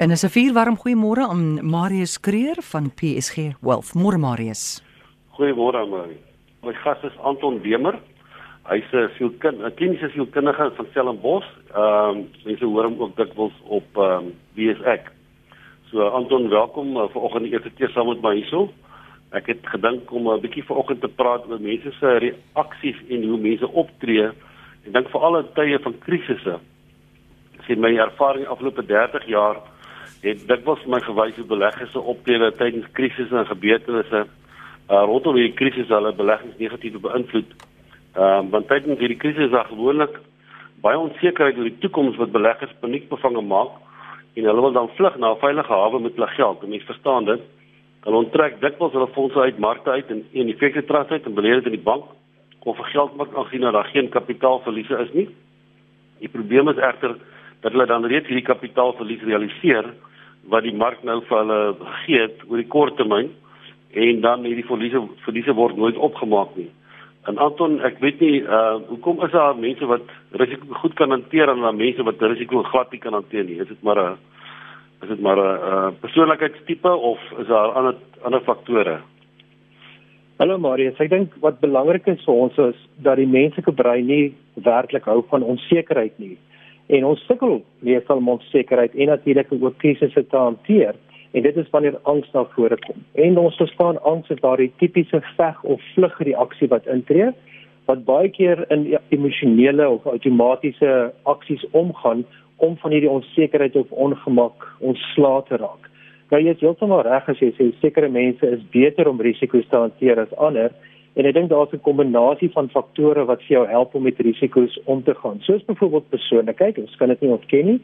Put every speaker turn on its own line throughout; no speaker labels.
En is 'n vier warm goeiemôre aan Marius Kreer van PSG Wealth. Môre Marius.
Goeiemôre Marie. My gas is Anton Demer. Hy's 'n sielkind, 'n kliniese sielkundige van Stellenbosch. Ehm um, mense hoor hom ook dikwels op ehm um, WSX. So Anton, welkom uh, vanoggend die eerste keer saam met my hierso. Ek het gedink om 'n bietjie vanoggend te praat oor mense se reaksies en hoe mense optree. Ek dink veral in tye van krisisse. Sien my ervaring afgelope 30 jaar het dikwels my gewys hoe beleggers optree tydens krisisse en gebeurtenisse uh, rondom die krisis hulle beleggings negatief beïnvloed. Ehm uh, want tydens hierdie krisis is gewoonlik baie onsekerheid oor die toekoms wat beleggers paniekbevange maak en hulle wil dan vlug na 'n veilige hawe met hulle geld. Mense verstaan dit. Hulle onttrek dikwels hulle fondse uit markte uit en in effekte trust uit en belê dit in die bank of vir geldmark aangesien dat daar geen kapitaalverliese is nie. Die probleem is egter dat hulle dan reeds hierdie kapitaalverlies realiseer wat die mark nou vir hulle het oor die kort termyn en dan hierdie verliese verliese word nooit opgemaak nie. En Anton, ek weet nie uh hoekom is daar mense wat risiko goed kan hanteer en dan mense wat risiko glad nie kan hanteer nie. Is dit maar 'n is dit maar 'n uh, persoonlikheidstipe of is daar ander ander faktore?
Hallo Marius, ek dink wat belangrik is vir ons is dat die menslike brein nie werklik hou van onsekerheid nie. En ons sukkel meestal om onsekerheid en natuurlik ook krisisse te hanteer en dit is wanneer angs na vore kom. En ons verstaan angs as daardie tipiese veg of vlug reaksie wat intree wat baie keer in emosionele of outomatiese aksies omgaan om van hierdie onsekerheid of ongemak ontslae te raak. Nou jy is heeltemal reg as jy sê sekere mense is beter om risiko's te hanteer as ander en ek dink daar's 'n kombinasie van faktore wat vir jou help om met risiko's om te gaan. Soos byvoorbeeld persoonlikheid, ons kan dit nie ontken nie,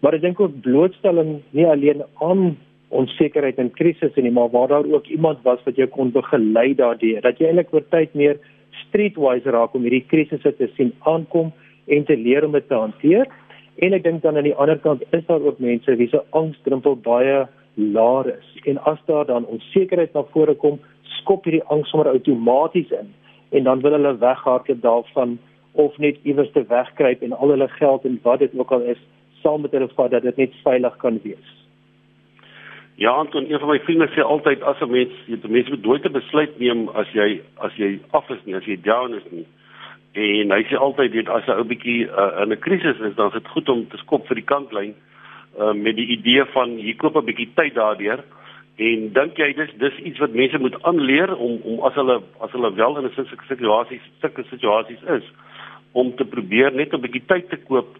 maar ek dink ook blootstelling nie alleen aan onsekerheid en krisisse nie, maar waar daar ook iemand was wat jou kon begelei daardeur. Dat jy eintlik oor tyd meer streetwise raak om hierdie krisisse te sien aankom en te leer om dit te hanteer. En ek dink dan aan die ander kant is daar ook mense wie se angsdrempel baie laag is. En as daar dan onsekerheid na vore kom, skop hierdie angs sommer outomaties in en dan wil hulle weghardloop daarvan of net iewers te wegkruip en al hulle geld en wat dit ook al is saam met hulle vat dat dit net veilig kan wees.
Ja, Anton, een van my vriende sê altyd as 'n mens, jy moet mens moet nooit 'n besluit neem as jy as jy af is nie, as jy down is nie. En hy sê altyd dit as 'n ou bietjie uh, in 'n krisis is, dan is dit goed om te skop vir die kantlyn uh, met die idee van hier koop 'n bietjie tyd daardeur. En dink jy dis dis iets wat mense moet aanleer om om as hulle as hulle wel in 'n sulke situasies, sulke situasies is om te probeer net 'n bietjie tyd te koop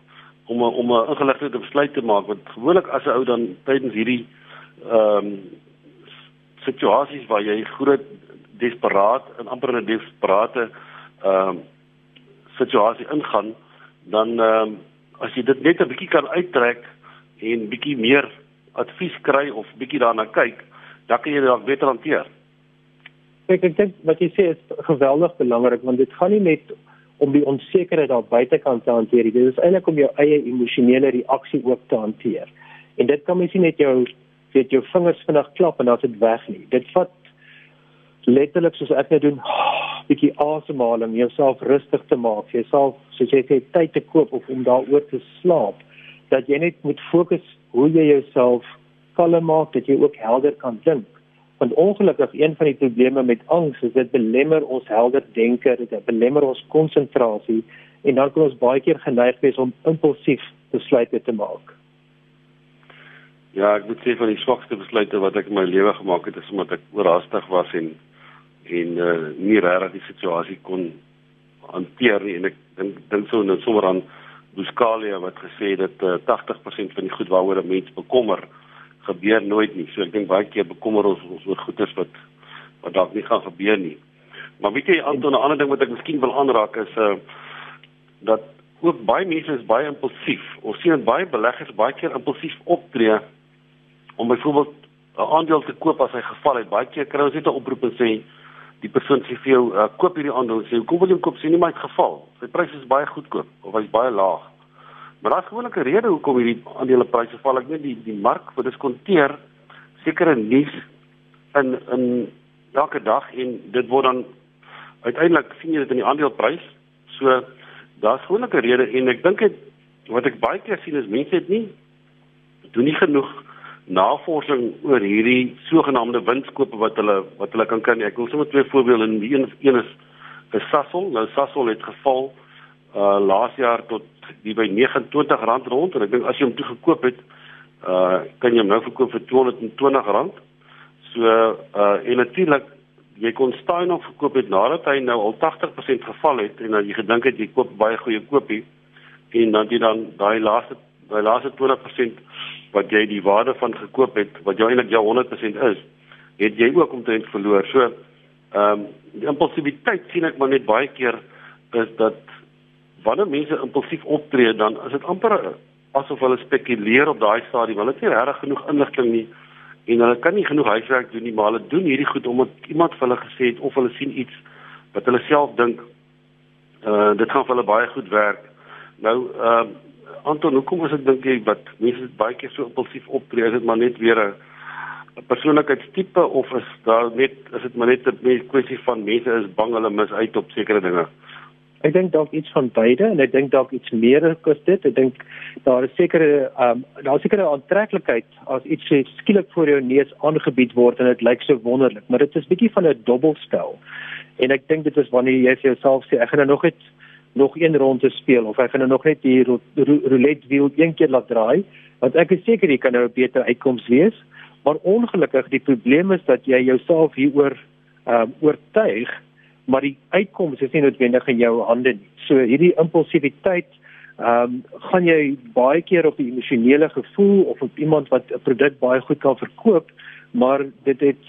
om a, om 'n ingeligte besluit te maak. Want gewoonlik as 'n ou dan tydens hierdie ehm um, situasies waar jy groot desperaat en amper 'n desperate ehm um, situasie ingaan, dan ehm um, as jy dit net 'n bietjie kan uittrek en bietjie meer advies kry of bietjie daarna kyk, dan kan jy dit beter hanteer.
Ek ek dink wat jy sê is geweldig belangrik want dit gaan nie net om die onsekerheid daar buitekant te hanteer nie. Dit is eintlik om jou eie emosionele reaksie ook te hanteer. En dit kan mens nie net jou weet jou vingers vinnig klap en dan dit weg nie. Dit vat letterlik soos ek net doen, bietjie asemhaling, jouself rustig te maak, jouself soos jy sê tyd te koop of om daaroor te slaap, dat jy net moet fokus hoe jy jouself kalm maak, dat jy ook helder kan dink. Want ongelukkig een van die probleme met angs is dit belemmer ons helder denke, dit belemmer ons konsentrasie en dan kan ons baie keer geneig wees om impulsief besluite te maak.
Ja, ek moet sê van die swakste besluite wat ek in my lewe gemaak het is omdat ek oorhaastig was en en uh, nie regtig die situasie kon hanteer nie en ek dink dink so net sommer aan Buscalia wat gesê het dat uh, 80% van die goed waaroor 'n mens bekommer gebeur nooit nie. So ek dink baie keer bekommer ons ons oor goeders wat wat dalk nie gaan gebeur nie. Maar weet jy Anton, 'n ander ding wat ek miskien wil aanraak is uh dat ook baie mense is baie impulsief. Ons sien baie beleggers baie keer impulsief optree om byvoorbeeld 'n aandeel te koop as hy geval het. Baie keer kry ons net 'n oproep en sê die persoon sê vir jou, uh, koop hierdie aandeel. Sê, "Hoekom wil jy koop?" Sê nie maar het geval. Sy pryse is baie goedkoop of hy's baie laag. Maar daar's gewoonlik 'n rede hoekom hierdie aandelepryse val. Ek weet die die mark word diskonteer sekere nuus in in elke dag en dit word dan uiteindelik sien jy dit in die aandeleprys. So daar's gewoonlik 'n rede en ek dink dit wat ek baie keer sien is mense het nie doen nie genoeg navorsing oor hierdie sogenaamde winskoope wat hulle wat hulle kan kry. Ek wil sommer twee voorbeelde die een een is vir Sasol. Nou Sasol het geval uh laas jaar tot die by R29 rond en ek dink as jy hom toe gekoop het, uh kan jy hom nou verkoop vir R220. So uh en natuurlik jy kon staan of verkoop het nadat hy nou al 80% geval het en dan jy gedink het jy koop baie goeie koopie en dan jy dan daai laaste daai laaste 20% wat jy die waarde van gekoop het wat jou eintlik jou 100% is, het jy ook omtrent verloor. So ehm um, die impulsiwiteit sien ek maar net baie keer is dat wanneer mense impulsief optree dan is dit amper asof hulle spekuleer op daai stadium. Hulle het nie regtig genoeg inligting nie en hulle kan nie genoeg huiswerk doen nie, maar hulle doen hierdie goed omdat iemand vir hulle gesê het of hulle sien iets wat hulle self dink uh dit gaan vir hulle baie goed werk. Nou ehm uh, Anton, hoekom is dit dink jy wat mense baie keer so impulsief optree? Is dit maar net weer 'n persoonlikheidstipe of is daar net is dit maar net 'n kwessie van mense is bang hulle mis uit op sekere dinge?
Ek dink dalk iets van beide en ek dink dalk iets meer as dit. Ek dink daar is sekere ehm um, daar sekere aantreklikheid as iets skielik voor jou neus aangebied word en dit lyk so wonderlik, maar dit is bietjie van 'n dobbelspel. En ek dink dit is wanneer jy vir jouself sê ek gaan nou nog net nog een ronde speel of ek gaan nou nog net die roulette wheel een keer laat draai, want ek is seker jy kan nou 'n beter uitkoms wees. Maar ongelukkig die probleem is dat jy jouself hieroor ehm um, oortuig maar die uitkoms is nie noodwendig in jou hande nie. So hierdie impulsiwiteit ehm um, gaan jy baie keer op die emosionele gevoel of op iemand wat 'n produk baie goed kan verkoop, maar dit het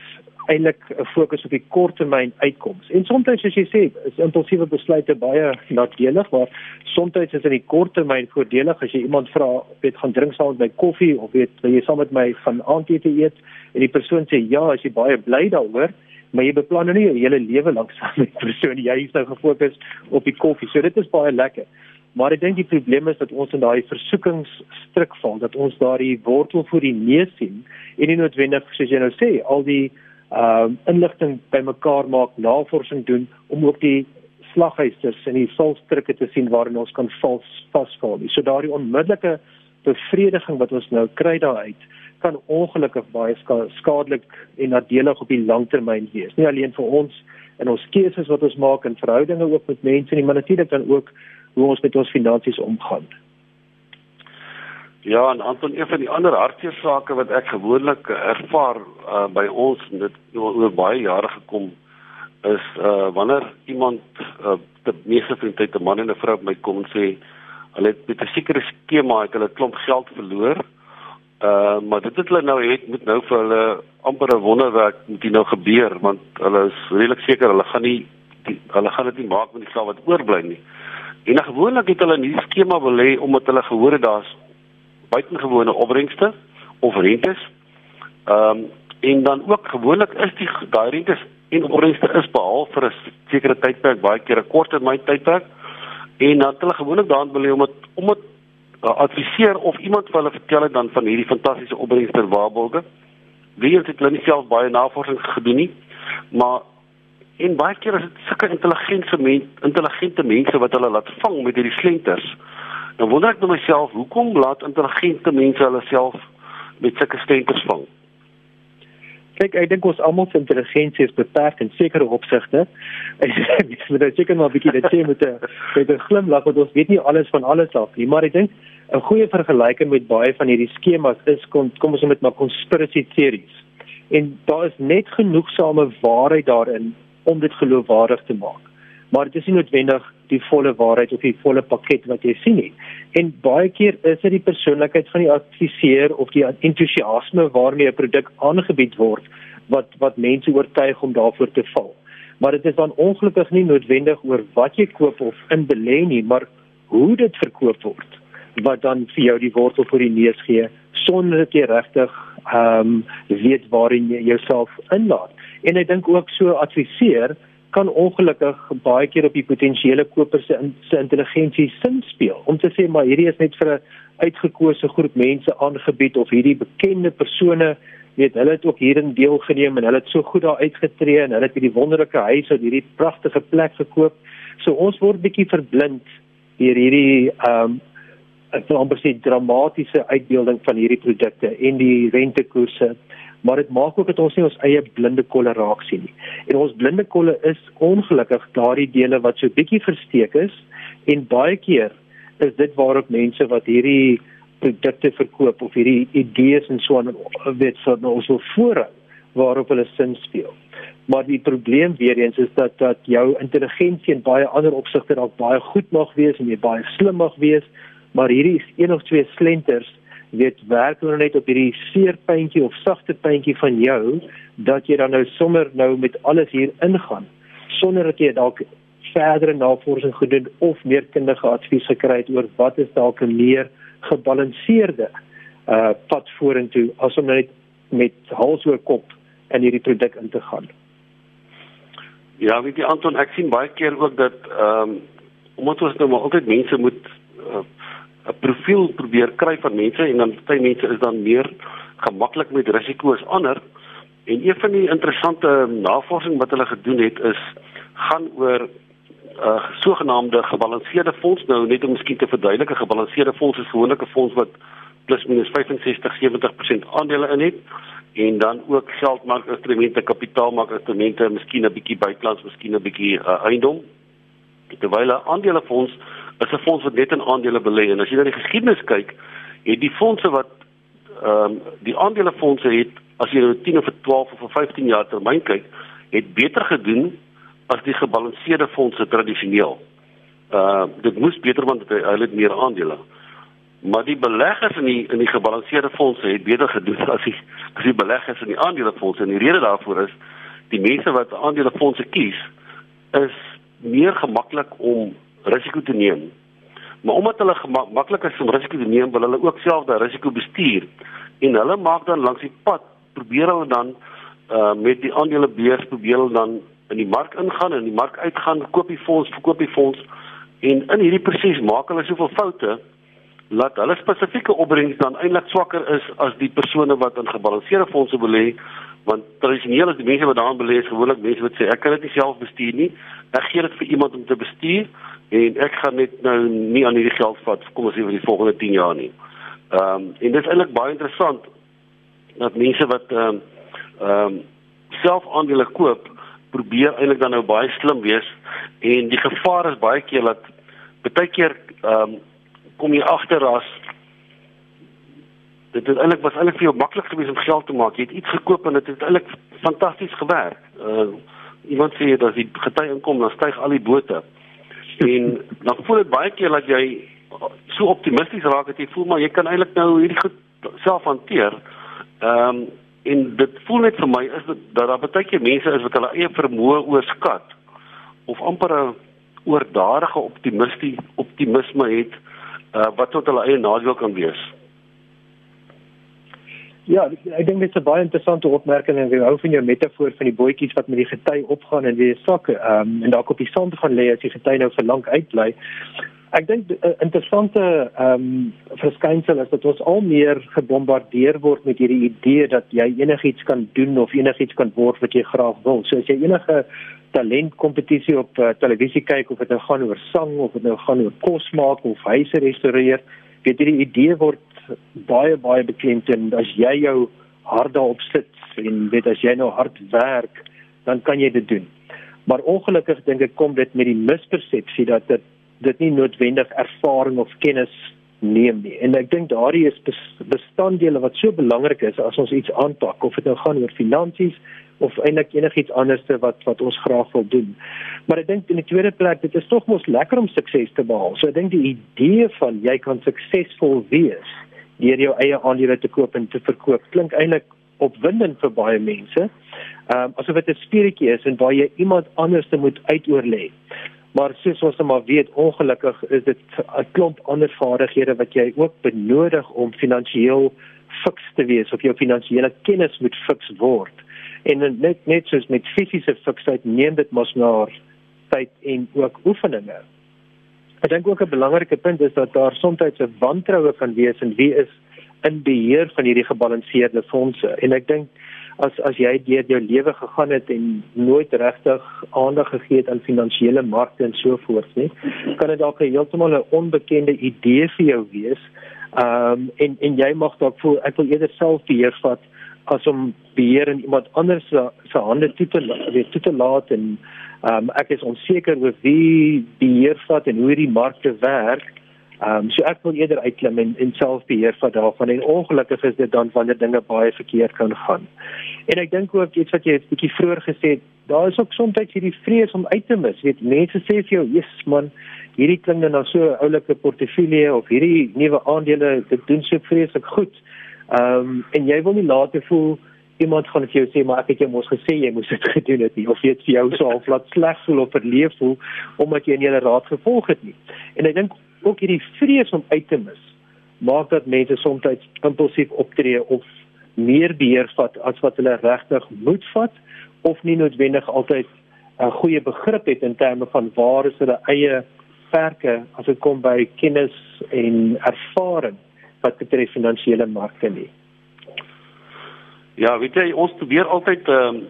eintlik 'n fokus op die korttermyn uitkoms. En soms as jy sê, is impulsiewe besluite baie nadelig, maar soms is dit in die korttermyn voordelig as jy iemand vra, weet gaan drink saam met my koffie of weet wil jy saam met my van aandete eet en die persoon sê ja, as jy baie bly daaroor maar jy beplan nou nie jou hele lewe lank saam met 'n persoon jy is nou gefokus op die koffie. So dit is baie lekker. Maar ek dink die probleem is dat ons in daai versoekingsstryk val, dat ons daardie wortel voor die neus sien en nie noodwendig soos jy nou sê, al die ehm uh, inligting bymekaar maak, navorsing doen om ook die slaghuisters en die valstrikke te sien waarin ons kan vals vasval. So daardie onmiddellike bevrediging wat ons nou kry daaruit kan ongelukkig baie skadelik en nadelig op die langtermyn wees. Nie alleen vir ons en ons keuses wat ons maak in verhoudinge ook met mense nie, maar natuurlik dan ook hoe ons met ons finansies omgaan.
Ja, en Anton, een van die ander hartseer sake wat ek gewoonlik ervaar uh, by ons en dit oor baie jare gekom is uh wanneer iemand uh die meeste van die tyd 'n man en 'n vrou by my kom en sê hulle het met 'n sekere skema het hulle klomp geld verloor Uh maar dit het hulle nou het moet nou vir hulle amper 'n wonderwerk moet nou gebeur want hulle is redelik seker hulle gaan nie die, hulle gaan dit nie maak met die geld wat oorbly nie. En dan gewoonlik het hulle nie skema wil hê omdat hulle gehoor het daar's buitengewone opbrengste of rentes. Ehm um, en dan ook gewoonlik is die daai rentes en opbrengste is behaal vir 'n sekere tydperk, baie keer 'n kort termyn tydperk. En dan het hulle gewoonlik daarin wil hê om dit om dit uh, adviseer of iemand vir hulle vertel het dan van hierdie fantastiese opbrengste waarborge. Wie het dit nie self baie navorsing gedoen nie, maar en baie keer is dit sulke intelligente mense, intelligente mense wat hulle laat vang met hierdie slenters. Dan wonder ek net myself, hoekom laat intelligente mense hulle self met sulke slenters vang?
Kyk ek dink ons almal se intelligensie is beperk in sekere opsigte. Ek moet net seker maar 'n bietjie dit sê met 'n met 'n glimlag want ons weet nie alles van alles af nie, maar ek dink 'n goeie vergelyking met baie van hierdie skemas is kom kom ons met maar conspiracy theories. En daar is net genoegsame waarheid daarin om dit geloofwaardig te maak. Maar dit is nie noodwendig die volle waarheid of die volle pakket wat jy sien nie. En baie keer is dit die persoonlikheid van die adviseur of die entoesiasme waarmee 'n produk aangebied word wat wat mense oortuig om daarvoor te val. Maar dit is dan ongelukkig nie noodwendig oor wat jy koop of in belê nie, maar hoe dit verkoop word wat dan vir jou die wortel voor die neus gee sonder dat jy regtig ehm um, weet waarin jy jouself inlaat. En ek dink ook so adviseer kan ongelukkig baie keer op die potensiële koper se se intelligensie sin speel. Om te sê maar hierdie is net vir 'n uitgekose groep mense aangebied of hierdie bekende persone weet hulle het ook hierin deelgeneem en hulle het so goed daar uitgetree en hulle het hierdie wonderlike huis uit hierdie pragtige plek gekoop. So ons word bietjie verblind deur hierdie ehm um, ek wil amper sê dramatiese uitbeelding van hierdie produkte en die rentekoerse maar dit maak ook dat ons nie ons eie blinde kolle raak sien nie. En ons blinde kolle is ongelukkig daardie dele wat so bietjie versteek is en baie keer is dit waarop mense wat hierdie produkte verkoop of hierdie idees en so aan weet so nou so voorhou waarop hulle sin speel. Maar die probleem weer eens is dat dat jou intelligensie in baie ander opsigte dalk baie goed mag wees en jy baie slim mag wees, maar hierdie is een of twee slenters weet werk hulle net op hierdie seerpuntjie of sagte puntjie van jou dat jy dan nou sommer nou met alles hier ingaan sonder dat jy dalk verdere navorsing gedoen of meer kundige advies gekry het oor wat is dalk 'n meer gebalanseerde uh pad vorentoe as om net met hals oor kop in hierdie produk in te gaan.
Ja, weet jy Anton, ek sien baie keer ook dat ehm um, omdat ons nou maar altyd mense moet uh, 'n profiel probeer kry van mense en dan baie mense is dan meer gemaklik met risiko as ander. En een van die interessante navorsing wat hulle gedoen het is gaan oor 'n uh, sogenaamde gebalanseerde fonds nou net om miskien te verduidelik 'n gebalanseerde fonds is 'n fonds wat plus minus 65 70% aandele in het en dan ook geldmarkinstrumente, kapitaalmarkinstrumente, miskien 'n bietjie buitelands, miskien 'n bietjie uh, eiendom. Terwyl 'n aandelefonds is 'n fonds wat net in aandele belê en as jy na die geskiedenis kyk, het die fondse wat ehm um, die aandelefondse het as jy nou 10 of 12 of 15 jaar termyn kyk, het beter gedoen as die gebalanseerde fondse tradisioneel. Uh dit moes beter want hulle het meer aandele. Maar die beleggers in die in die gebalanseerde fondse het beter gedoen as die as die beleggers in die aandelefondse en die rede daarvoor is die mense wat aandelefondse kies is meer gemaklik om risiko te neem. Maar omdat hulle maklik is om risiko te neem, wil hulle ook self daai risiko bestuur. En hulle maak dan langs die pad probeer hulle dan uh met die aandelebeurs probeer hulle dan in die mark ingaan en die mark uitgaan, koop die fonds, verkoop die fonds en in hierdie proses maak hulle soveel foute dat hulle spesifieke opbrengs dan eintlik swakker is as die persone wat in gebalanseerde fondse belê want tradisioneel is die mense wat daarin belê is gewoonlik mense wat sê ek kan dit nie self bestuur nie ek gee dit vir iemand om te bestuur en ek gaan net nou nie aan hierdie geld vat kom ons sê vir die volgende 10 jaar nie. Ehm um, en dit is eintlik baie interessant dat mense wat ehm um, ehm um, self aandele koop probeer eintlik dan nou baie slim wees en die gevaar is baie keer dat baie keer ehm um, kom jy agter as dit is eintlik was eintlik vir jou maklik geweest om geld te maak. Jy het iets gekoop en dit het eintlik fantasties gewerk. Uh iemand sê dat as die gety inkom dan styg al die bote. En dan voel dit baie keer dat jy so optimisties raak dat jy voel maar jy kan eintlik nou hierdie goed self hanteer. Ehm um, en dit voel net vir my is dit dat daar baie keer mense is wat hulle eie vermoë oorskat of amper 'n oordadige optimistie optimisme het uh, wat tot hulle eie nadeel kan wees.
Ja, ek dink dit is 'n baie interessante opmerking en ek hou van jou metafoor van die bootjies wat met die gety opgaan en weer sakke, ehm um, en dalk op die sand gaan lê as die gety nou vir lank uitbly. Ek dink 'n uh, interessante ehm um, verskynsel is dat ons al meer gebombardeer word met hierdie idee dat jy enigiets kan doen of enigiets kan word wat jy graag wil. So as jy enige talentkompetisie op uh, televisie kyk of dit nou gaan oor sang of dit nou gaan oor kos maak of huise restoreer, weet jy die idee word baie baie bekend en as jy jou hart daarop sit en weet as jy nou hard werk, dan kan jy dit doen. Maar ongelukkig dink ek kom dit met die mispersepsie dat dit dit nie noodwendig ervaring of kennis neem nie. En ek dink daardie is bestanddele wat so belangrik is as ons iets aanpak of dit nou gaan oor finansies of eintlik enigiets anderste wat wat ons graag wil doen. Maar ek dink in die tweede plek dit is tog mos lekker om sukses te behaal. So ek dink die idee van jy kan suksesvol wees deur jou eie aandele te koop en te verkoop klink eintlik opwindend vir baie mense. Ehm um, asof dit 'n speletjie is en waar jy iemand anders te moet uitoorlê. Maar soos ons maar weet, ongelukkig is dit 'n klomp ander vaardighede wat jy ook benodig om finansiëel fiks te wees of jou finansiële kennis moet fiks word. En net net soos met fisiese fiksheid neem dit mos maar tyd en ook oefeninge. Ek dink ook 'n belangrike punt is dat daar soms 'n wantroue kan wees in wie is in beheer van hierdie gebalanseerde fondse. En ek dink as as jy deur jou lewe gegaan het en nooit regtig aandag gegee het aan finansiële markte en so voort nie, kan dit dalk heeltemal 'n onbekende idee vir jou wees. Ehm um, en en jy mag dalk voel ek wil eerder self beheer vat as om beheer in iemand anders se se hande toe te weet toe te laat en ehm um, ek is onseker oor wie beheer vat en hoe die markte werk. Ehm um, so ek wil eerder uitklim en en self beheer van daarvan en ongelukkig is dit dan wanneer dinge baie verkeerd kan gaan. En ek dink ook iets wat jy 'n bietjie vroeër gesê het, daar is ook soms hierdie vrees om uit te mis. Weet mense sê vir jou, "Jesus man, hierdie klink nou so 'n oulike portefeulje of hierdie nuwe aandele, dit doen so vreeslik goed." Ehm um, en jy wil nie later voel iemand gaan vir jou sê maar ek het jou mos gesê jy moes dit gedoen het nie of jy het vir jou so half laat sleg voel of verleef voel omdat jy nie hulle raad gevolg het nie. En ek dink ook hierdie vrees om uit te mis maak dat mense soms impulsief optree of meer beheer vat as wat hulle regtig moet vat of nie noodwendig altyd 'n goeie begrip het in terme van waar is hulle eie perke as dit kom by kennis en ervaring wat betref finansiële markte nie.
Ja, weet jy, ons probeer altyd ehm um,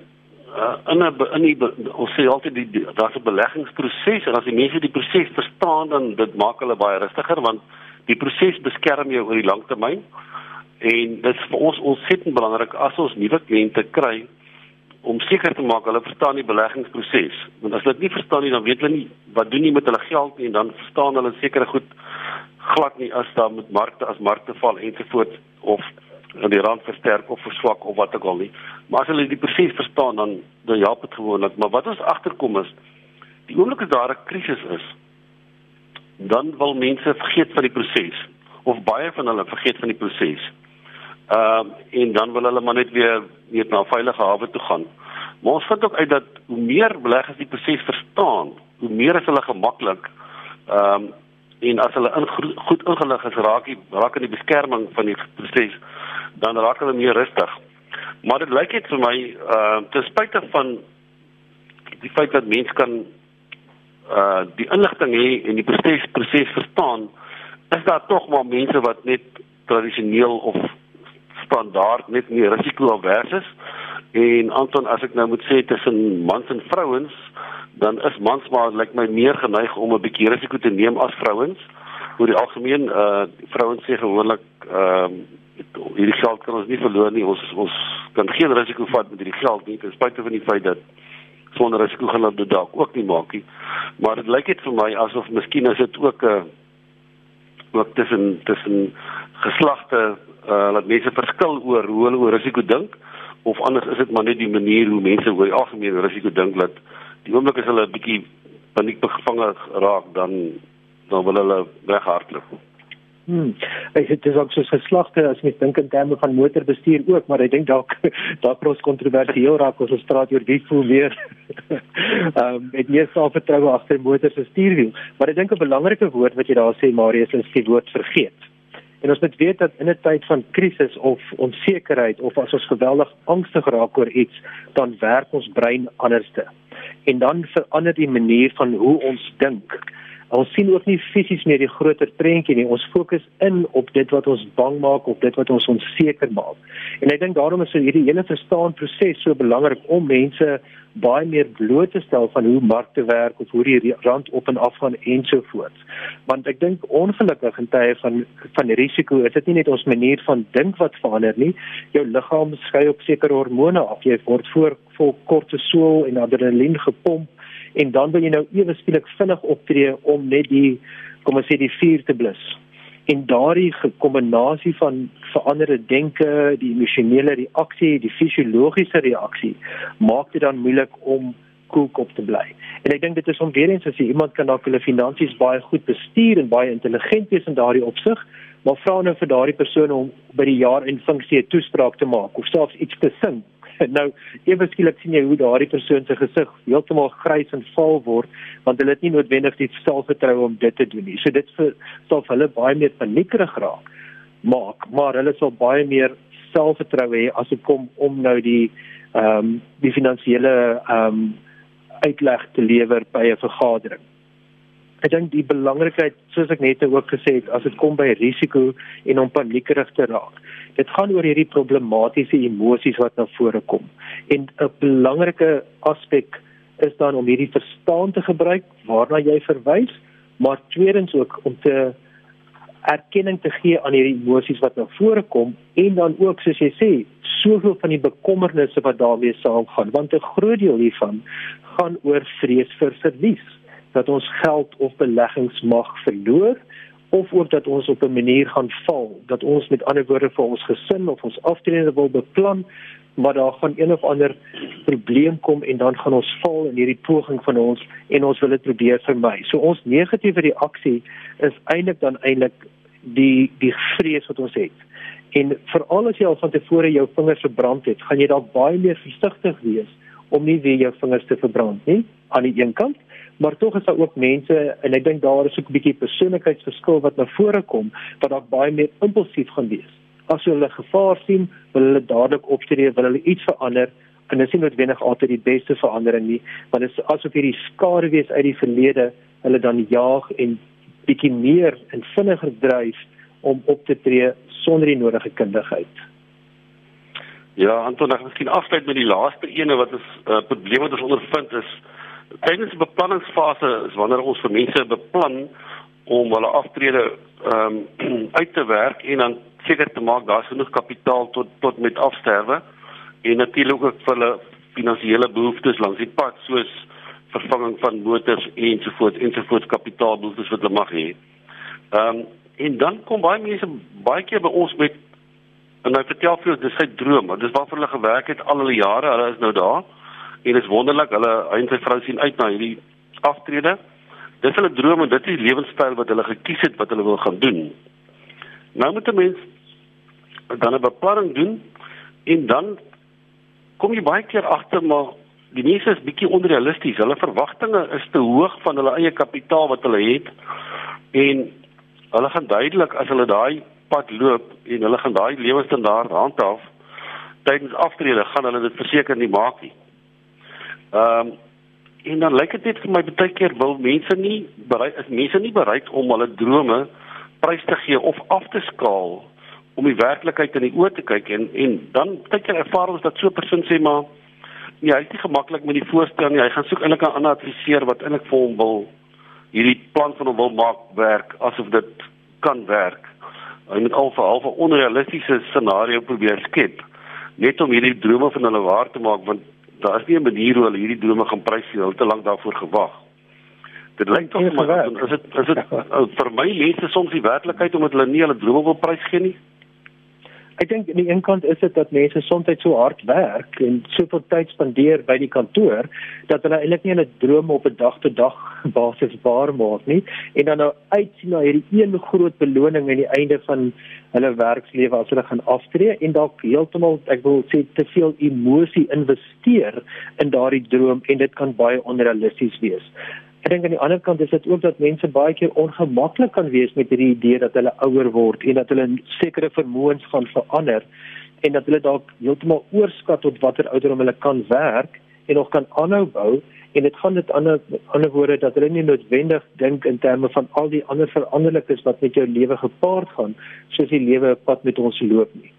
uh, in 'n in die ons sê altyd die, die daar's 'n beleggingsproses en as die mense die proses verstaan dan dit maak hulle baie rustiger want die proses beskerm jou oor die lang termyn en dit is vir ons ontsettend belangrik as ons nuwe kliënte kry om seker te maak hulle verstaan die beleggingsproses want as hulle dit nie verstaan nie dan weet hulle nie wat doen nie met hulle geld nie en dan verstaan hulle sekere goed glad nie as daar met markte as markte val ensovoorts of en die rand versterk of verswak of wat ook al nie. Maar as hulle die proses verstaan dan dan help dit gewoonlik. Maar wat ons agterkom is die oomblik as daar 'n krisis is, dan wil mense vergeet van die proses of baie van hulle vergeet van die proses. Ehm uh, en dan wil hulle maar net weer weer na 'n veilige hawe toe gaan. Maar ons vind ook uit dat hoe meer beleggers die proses verstaan, hoe meer is hulle gemaklik ehm um, en as hulle in, goed ingelig is raak die raak in die beskerming van die proses dan raak hulle meer rustig. Maar dit lyk net vir my uh ten spyte van die feit dat mense kan uh die inligting hê en die proses proses verstaan, is daar tog maar mense wat net tradisioneel of standaard net nie risiko-avers is. En Anton, as ek nou moet sê tussen mans en vrouens, dan is mans maar lyk like my meer geneig om 'n bietjie risiko te neem as vrouens. Oor die algemeen uh vrouens sê gewoonlik ehm uh, hierdie geld kan ons nie verloor nie. Ons ons kan geen risiko vat met hierdie geld nie, ten spyte van die feit dat sonder risiko gaan dit dalk ook nie maak nie. Maar dit lyk net vir my asof miskien is dit ook 'n uh, ook tussen tussen geslagte uh dat mense verskil oor hoe hulle oor risiko dink of anders is dit maar net die manier hoe mense oor die algemeen risiko dink dat die oomblik as hulle 'n bietjie paniek bevange raak dan dan wil hulle weghardloop.
Hmm. Ek dit ook so geslagte as jy dink in terme van motorbestuur ook, maar ek dink dalk dalk pros kontroversieel raak as ons praat oor wie voel meer. Ehm um, met meer selfvertroue agter motor se stuurwiel. Maar ek dink 'n belangrike woord wat jy daar sê Marius is die woord vergeet. En ons moet weet dat in 'n tyd van krisis of onsekerheid of as ons geweldig angstig raak oor iets, dan werk ons brein anderste. En dan verander die manier van hoe ons dink. Ons sien ook nie fisies meer die groter prentjie nie. Ons fokus in op dit wat ons bang maak of dit wat ons onseker maak. En ek dink daarom is hierdie hele verstaan proses so belangrik om mense baie meer bloot te stel van hoe markte werk of hoe die rand op en af gaan ensovoorts. Want ek dink ongelukkig in tye van van risiko is dit nie net ons manier van dink wat verander nie. Jou liggaam skei op sekere hormone af. Jy word voor vol kortisol en adrenalien gepomp en dan wil jy nou ewe skielik vinnig optree om net die kom ons sê die vuur te blus. En daardie kombinasie van veranderde denke, die emosionele reaksie, die fisiologiese reaksie, maak dit dan moeilik om koelkop te bly. En ek dink dit is om weer eens as jy iemand kan dalk hulle finansies baie goed bestuur en baie intelligent wees in daardie opsig, maar vra nou vir daardie persoon om by die jaar in funksie 'n toespraak te maak of selfs iets te sing nou ewe skielik sien jy hoe daardie persoon se gesig heeltemal grys en vaal word want hulle het nie noodwendig die selfvertroue om dit te doen nie. So dit sal vir hulle baie meer paniekerig raak maak, maar hulle sal baie meer selfvertroue hê as dit kom om nou die ehm um, die finansiële ehm um, uitleg te lewer by 'n vergadering. Ek dink die belangrikheid, soos ek net ook gesê het, as dit kom by risiko en om paniekerig te raak. Dit gaan oor hierdie problematiese emosies wat na vore kom. En 'n belangrike aspek is dan om hierdie verstaan te gebruik waarna jy verwys, maar tweedens ook om te erkenning te gee aan hierdie emosies wat na vore kom en dan ook soos jy sê, soveel van die bekommernisse wat daarmee saamgaan, want 'n groot deel hiervan gaan oor vrees vir verlies dat ons geld of beleggings mag verloor of ook dat ons op 'n manier gaan val dat ons met ander woorde vir ons gesin of ons aftrede wil beplan maar daar gaan een of ander probleem kom en dan gaan ons val in hierdie poging van ons en ons wil dit probeer vermy. So ons negatiewe reaksie is eintlik dan eintlik die die vrees wat ons het. En veral as jy al van tevore jou vingers verbrand het, gaan jy dalk baie meer versigtig wees om nie weer jou vingers te verbrand nie aan die een kant maar tog is daar ook mense en ek dink daar is ook 'n bietjie persoonlikheidsverskil wat na vore kom wat dalk baie meer impulsief gaan wees. As hulle gevaar sien, wil hulle dadelik optree, wil hulle iets verander en dit is noodwendig altyd die beste verandering nie, want dit is asof hierdie skare wees uit die verlede hulle dan jaag en bietjie meer en vinniger dryf om op te tree sonder die nodige kundigheid.
Ja, Anton, ek miskien afsluit met die laaste ene wat ons uh, probleme wat ons ondervind is tydens die beplanningsfase is wanneer ons vir mense beplan om hulle aftrede ehm um, uit te werk en dan seker te maak daar's genoeg kapitaal tot tot met afsterwe en natuurlik ook vir hulle finansiële behoeftes langs die pad soos vervanging van motors ensovoorts ensovoorts kapitaalbehoeftes wat hulle mag hê. Ehm um, en dan kom baie mense baie keer by ons met en hy vertel vir ons dis sy droom, dis waarvoor hulle gewerk het al hulle jare, hulle is nou daar en dit is wonderlik hulle hy en sy vrou sien uit na hierdie aftrede. Dis hulle drome, dit is die lewenstyl wat hulle gekies het wat hulle wil gaan doen. Nou moet 'n mens dan 'n beplanning doen en dan kom jy baie keer agter maar die mense is bietjie onrealisties. Hulle verwagtinge is te hoog van hulle eie kapitaal wat hulle het en hulle gaan duidelik as hulle daai pad loop en hulle gaan daai lewensstandaard handhaaf tydens aftrede gaan hulle dit verseker nie maak nie. Ehm um, en dan lyk dit net vir my baie keer wil mense nie bereid is mense nie bereid om hulle drome prys te gee of af te skaal om die werklikheid in die oë te kyk en en dan kyk jy ervaar ons dat so 'n persoon sê maar nee, hy is nie gemaklik met die voorstel nie. Hy gaan soek eintlik 'n ander adviseur wat eintlik vir hom wil hierdie plan van hom wil maak werk asof dit kan werk. Hy moet al vir half 'n onrealistiese scenario probeer skep net om hierdie drome van hulle waar te maak want daar is nie 'n manier hoe hulle hierdie drome gaan prys nie. Hulle het te lank daarvoor gewag. Dit lyk tog maar is dit is dit uh, vir my mense soms die werklikheid omdat hulle nie hulle drome wil prys gee nie.
Ek dink aan die een kant is dit dat mense soms so hard werk en soveel tyd spandeer by die kantoor dat hulle eintlik nie hulle drome op 'n dag tot dag basis waar maak nie en dan nou uitsien na hierdie een groot beloning aan die einde van hulle werkslewe as hulle gaan aftree en dalk heeltemal ek wil sê te veel emosie investeer in daardie droom en dit kan baie onrealisties wees. Ek dink aan die ander kant is dit ook dat mense baie keer ongemaklik kan wees met hierdie idee dat hulle ouer word en dat hulle sekere vermoëns gaan verander en dat hulle dalk heeltemal oorskat tot watter ouderdom hulle kan werk en nog kan aanhou bou en dit gaan dit ander ander woorde dat hulle nie noodwendig dink in terme van al die ander veranderlikes wat met jou lewe gepaard gaan soos die lewe pad met ons loop nie.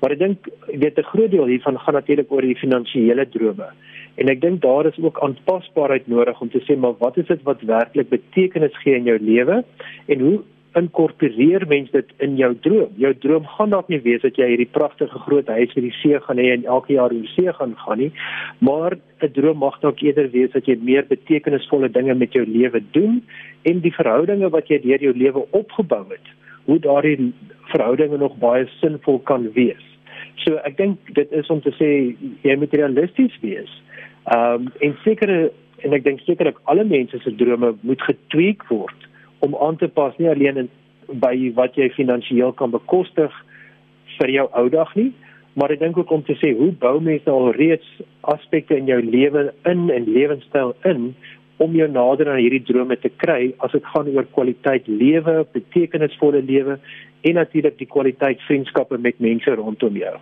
Maar ek dink weet 'n groot deel hiervan gaan natuurlik oor die finansiële drome. En ek dink daar is ook aanpasbaarheid nodig om te sê maar wat is dit wat werklik betekenis gee in jou lewe en hoe inkorporeer mens dit in jou droom. Jou droom gaan dalk nie wees dat jy hierdie pragtige groot huis by die see gaan hê en elke jaar oor die see gaan gaan nie, maar 'n droom mag dalk eerder wees dat jy meer betekenisvolle dinge met jou lewe doen en die verhoudinge wat jy deur jou lewe opgebou het, hoe daardie verhoudinge nog baie sinvol kan wees. So ek dink dit is om te sê jy moet realisties wees. Ehm um, en sekere en ek dink sekerlik alle mense se drome moet getweek word om aan te pas nie alleen in by wat jy finansiëel kan bekostig vir jou ou dag nie, maar ek dink ook om te sê hoe bou mense al reeds aspekte in jou lewe in en lewenstyl in om jou nader aan hierdie drome te kry as dit gaan oor kwaliteit lewe, betekenisvolle lewe en natuurlik die kwaliteit vriendskappe met mense rondom jou.